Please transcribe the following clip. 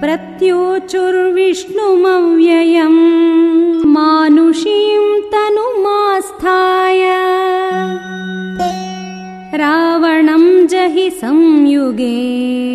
प्रत्योचुर्विष्णुमव्ययम्। मानुषीं तनुमास्थाय रावणं जहि संयुगे।